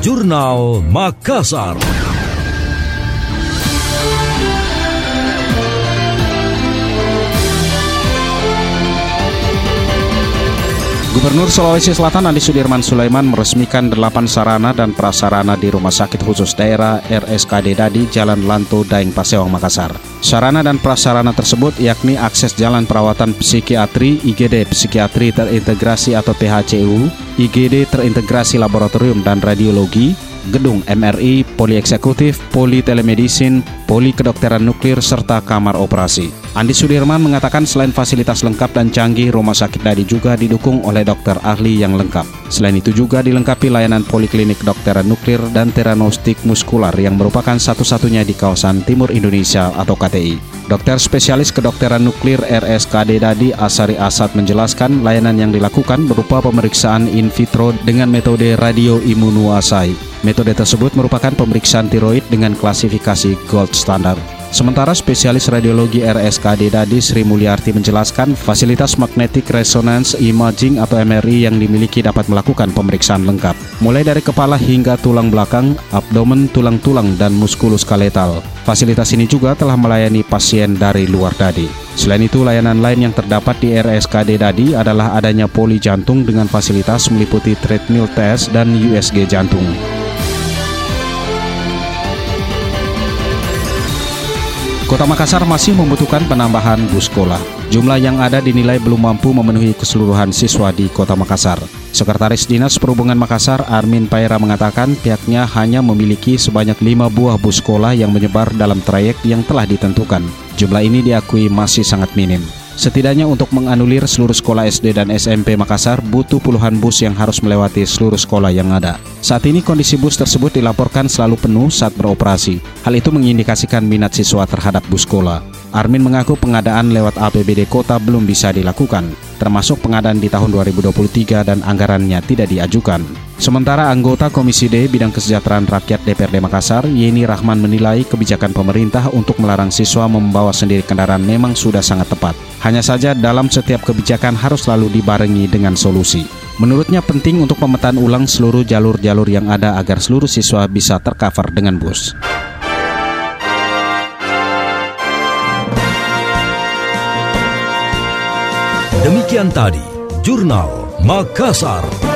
Jurnal Makassar. Gubernur Sulawesi Selatan Andi Sudirman Sulaiman meresmikan delapan sarana dan prasarana di Rumah Sakit Khusus Daerah RSKD Dadi Jalan Lanto Daeng Pasewang Makassar. Sarana dan prasarana tersebut yakni akses jalan perawatan psikiatri, IGD psikiatri terintegrasi atau PHCU, IGD terintegrasi laboratorium dan radiologi, gedung MRI, poli eksekutif, poli telemedicine, poli kedokteran nuklir, serta kamar operasi. Andi Sudirman mengatakan selain fasilitas lengkap dan canggih, Rumah Sakit Dadi juga didukung oleh dokter ahli yang lengkap. Selain itu juga dilengkapi layanan poliklinik kedokteran nuklir dan teranostik muskular yang merupakan satu-satunya di kawasan Timur Indonesia atau KTI. Dokter spesialis kedokteran nuklir RSKD Dadi Asari Asad menjelaskan layanan yang dilakukan berupa pemeriksaan in vitro dengan metode radioimunoasai. Metode tersebut merupakan pemeriksaan tiroid dengan klasifikasi gold standard. Sementara spesialis radiologi RSKD Dadi Sri Mulyarti menjelaskan fasilitas magnetic resonance imaging atau MRI yang dimiliki dapat melakukan pemeriksaan lengkap, mulai dari kepala hingga tulang belakang, abdomen, tulang-tulang, dan muskuloskeletal. Fasilitas ini juga telah melayani pasien dari luar Dadi. Selain itu, layanan lain yang terdapat di RSKD Dadi adalah adanya poli jantung dengan fasilitas meliputi treadmill test dan USG jantung. Kota Makassar masih membutuhkan penambahan bus sekolah. Jumlah yang ada dinilai belum mampu memenuhi keseluruhan siswa di Kota Makassar. Sekretaris Dinas Perhubungan Makassar Armin Paira mengatakan pihaknya hanya memiliki sebanyak lima buah bus sekolah yang menyebar dalam trayek yang telah ditentukan. Jumlah ini diakui masih sangat minim. Setidaknya untuk menganulir seluruh sekolah SD dan SMP Makassar butuh puluhan bus yang harus melewati seluruh sekolah yang ada. Saat ini kondisi bus tersebut dilaporkan selalu penuh saat beroperasi. Hal itu mengindikasikan minat siswa terhadap bus sekolah. Armin mengaku pengadaan lewat APBD kota belum bisa dilakukan, termasuk pengadaan di tahun 2023 dan anggarannya tidak diajukan. Sementara anggota Komisi D Bidang Kesejahteraan Rakyat DPRD Makassar, Yeni Rahman menilai kebijakan pemerintah untuk melarang siswa membawa sendiri kendaraan memang sudah sangat tepat. Hanya saja dalam setiap kebijakan harus selalu dibarengi dengan solusi. Menurutnya penting untuk pemetaan ulang seluruh jalur-jalur yang ada agar seluruh siswa bisa tercover dengan bus. Demikian tadi, Jurnal Makassar.